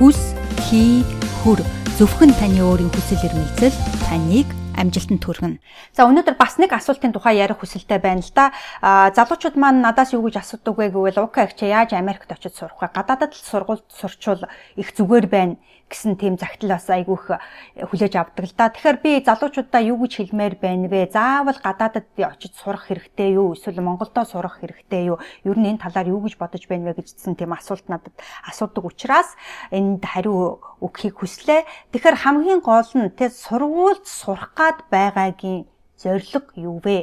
хүс, хий, хүр. Зөвхөн таны өөрийн хүсэл эрмэлзэл таныг амжилтанд хүргэнэ. За өнөөдөр бас нэг асуултын тухай ярих хүсэлтэй байна л да. Залуучууд маань надаас юу гэж асуудаг вэ гэвэл Ука их чи яаж Америкт очиж сурах вэ? Гадаадд л сургуульд сурчвал их зүгээр байна гэсэн тийм загтал бас айгүйх хүлээж авдаг л да. Тэгэхээр би залуучуудаа юу гэж хэлмээр байна вэ? Заавал гадаадд очиж сурах хэрэгтэй юу? Эсвэл Монголдо сурах хэрэгтэй юу? Ер нь энэ талаар юу гэж бодож байна вэ гэжсэн тийм асуулт надад асуудаг учраас энд хариу өгөхийг хүслээ. Тэгэхээр хамгийн гол нь тэ сургуульд сурах гад байгаагийн зорилго юу вэ?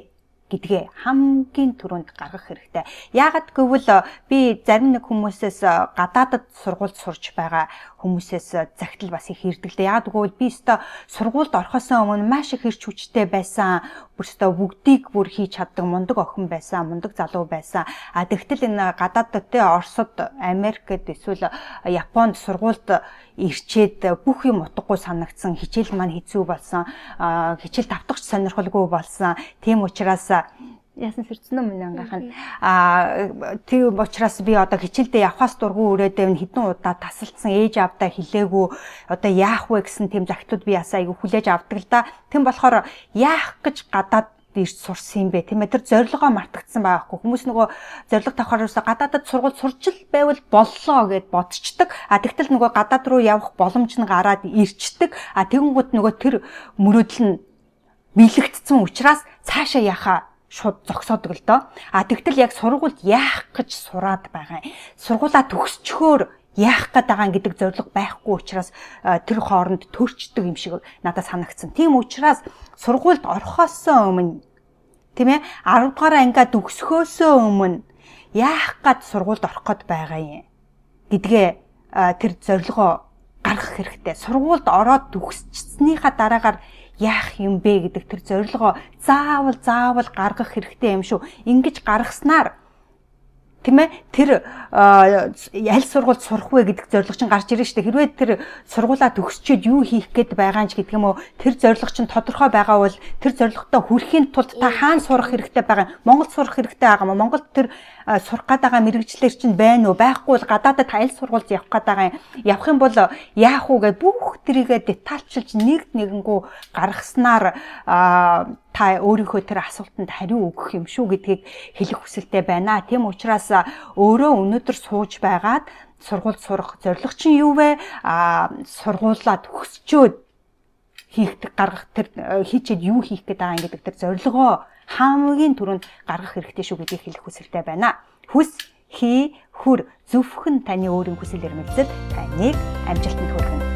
гэдгээ хамгийн түрүүнд гаргах хэрэгтэй. Яагаад гэвэл э, би зарим нэг хүмүүсээс э, гадаадд сургуульд сурч байгаа хүмүүсээс э, загтал бас их ирдэг л дээ. Яагаад гэвэл би өстой сургуульд орохоос өмнө маш их хэрч хүчтэй байсан. Бүр өстой бүгдийг бүр хийж чаддаг мундаг охин байсан, мундаг залуу байсан. А тэгтэл энэ гадаадд те Оросд, Америкт эсвэл Японд сургуульд ирчээд бүх юм утгагүй санагдсан. Хичээл маань хэцүү болсон. Хичээл давтагч сонирхолгүй болсон. Тийм учраас яасан сэрцэн өмнө ангахын а тийм учраас би одоо хичээлдээ явхаас дургу өрөөдөө хідэн удаа тасалдсан ээж авдаа хилээгүү одоо яах вэ гэсэн тийм загтууд би ясаа айгу хүлээж авдаг л да. Тэм болохоор яах гэж гадаад ирж сурсан юм бэ? Тийм ээ тэр зорилгоо мартагдсан байхгүй. Хүмүүс нөгөө зорилго тавхараасаа гадаадад сургууль сурчил байвал боллоо гэд бодцдаг а тэгтэл нөгөө гадаад руу явах боломж нь гараад ирчдэг. А тэгэнгүүт нөгөө тэр мөрөөдөл нь биелэгдсэн учраас цаашаа яхаа шууд зогсоодог л доо. А тэгтэл яг сургуульд яах гэж сураад байгаа. Сургуулаа төгсчхөөр яах гээд байгаа гэдэг зорилго байхгүй учраас тэр хооронд төрчдөг юм шиг надад санагдсан. Тийм учраас сургуульд орохоос өмнө тийм ээ 10 дугаар ангиад өгсөхөөсөө өмнө яах гээд сургуульд орох гээд байгаа юм гэдгээ тэр зорилгоо гаргах хэрэгтэй. Сургуульд ороод төгсчихснийхаа дараагаар яах юм бэ гэдэг тэр зорилгоо заавал заавал гаргах хэрэгтэй юм шүү. Ингиж гаргаснаар тийм ээ тэр аль сургуульд сурах вэ гэдэг зорилго чинь гарч ирж штэ хэрвээ тэр сургуулаа төгсчөөд юу хийх гээд байгаа ч гэдэг юм уу тэр зорилго чинь тодорхой байгаа бол тэр зорилготой хүрэхийн тулд та хаана сурах хэрэгтэй байгаа Монголд сурах хэрэгтэй байгаа юм Монголд тэр сурах гээд байгаа мэрэгчлэр чинь байна уу? Байхгүй бол гадаадд аль сургуульд явах гээд байгаа юм? Явах юм бол яах уу гэж бүх тэрийгэ детальчилж нэг нэгэнгүү гаргаснаар та өөрийнхөө тэр асуултанд хариу өгөх юм шүү гэдгийг хэлэх хүсэлтэй байна. Тийм учраас өөрөө өнөөдөр сууж байгаад сургуульд сурах зорилго чинь юу вэ? А сургуулаа төгсчөөд хийх гаргах тэр хийчихэд юу хийх гээд байгаа юм гэдэг тэр зорилгоо хамгийн түрүүнд гаргах хэрэгтэй шүү гэдгийг хэлэх хүсэлтэй байна. Хүс хий хүр зөвхөн таны өөрийн хүсэл эрмэлзэл таныг амжилтанд хүргэнэ.